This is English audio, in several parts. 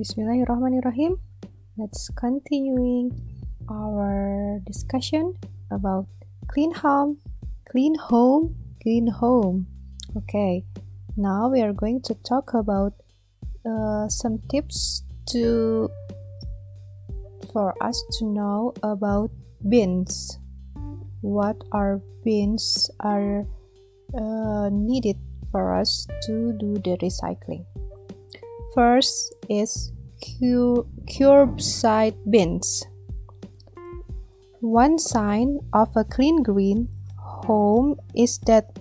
Bismillahirrahmanirrahim. Let's continuing our discussion about clean home, clean home, clean home. Okay, now we are going to talk about uh, some tips to for us to know about bins. What are bins are uh, needed for us to do the recycling. First is curbside bins. One sign of a clean green home is that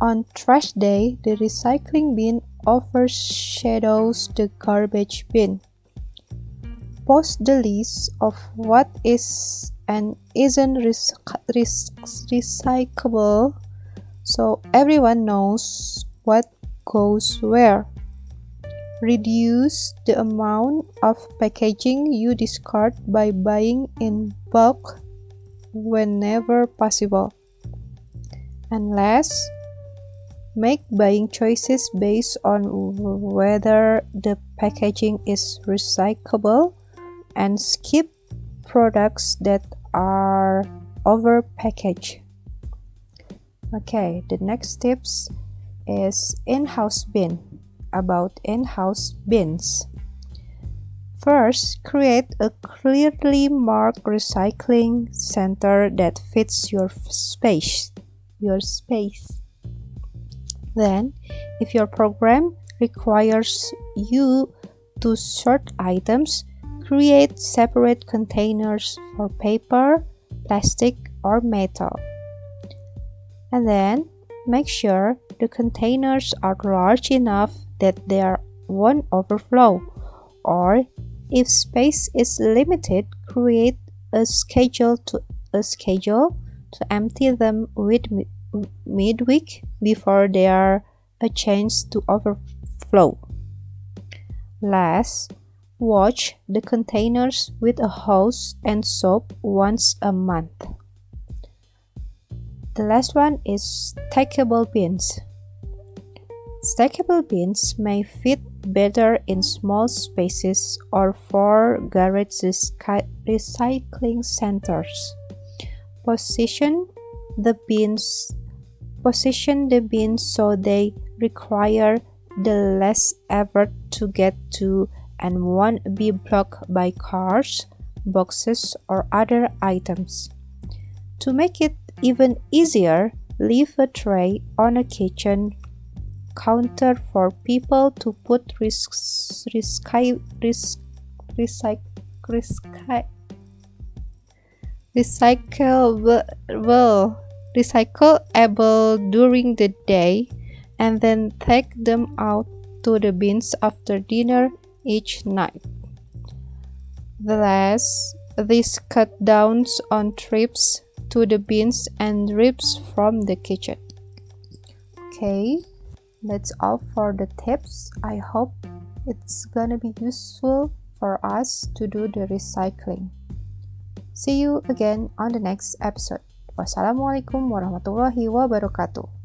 on trash day the recycling bin overshadows the garbage bin. Post the list of what is and isn't recyclable so everyone knows what goes where. Reduce the amount of packaging you discard by buying in bulk whenever possible. And last, make buying choices based on whether the packaging is recyclable and skip products that are over packaged. Okay, the next tips is in-house bin about in-house bins. First, create a clearly marked recycling center that fits your space. Your space. Then, if your program requires you to sort items, create separate containers for paper, plastic, or metal and then make sure the containers are large enough that they won't overflow or if space is limited create a schedule to a schedule to empty them with midweek before they are a chance to overflow last wash the containers with a hose and soap once a month the last one is stackable bins. Stackable bins may fit better in small spaces or for garage recycling centers. Position the bins position the bins so they require the less effort to get to and won't be blocked by cars, boxes, or other items. To make it even easier, leave a tray on a kitchen counter for people to put risks, risky, risk, recyc, risky, recyclable, during the day and then take them out to the bins after dinner each night. Thus, this cut down on trips to the bins and ribs from the kitchen. Okay, that's all for the tips. I hope it's gonna be useful for us to do the recycling. See you again on the next episode. Wassalamualaikum warahmatullahi wabarakatuh.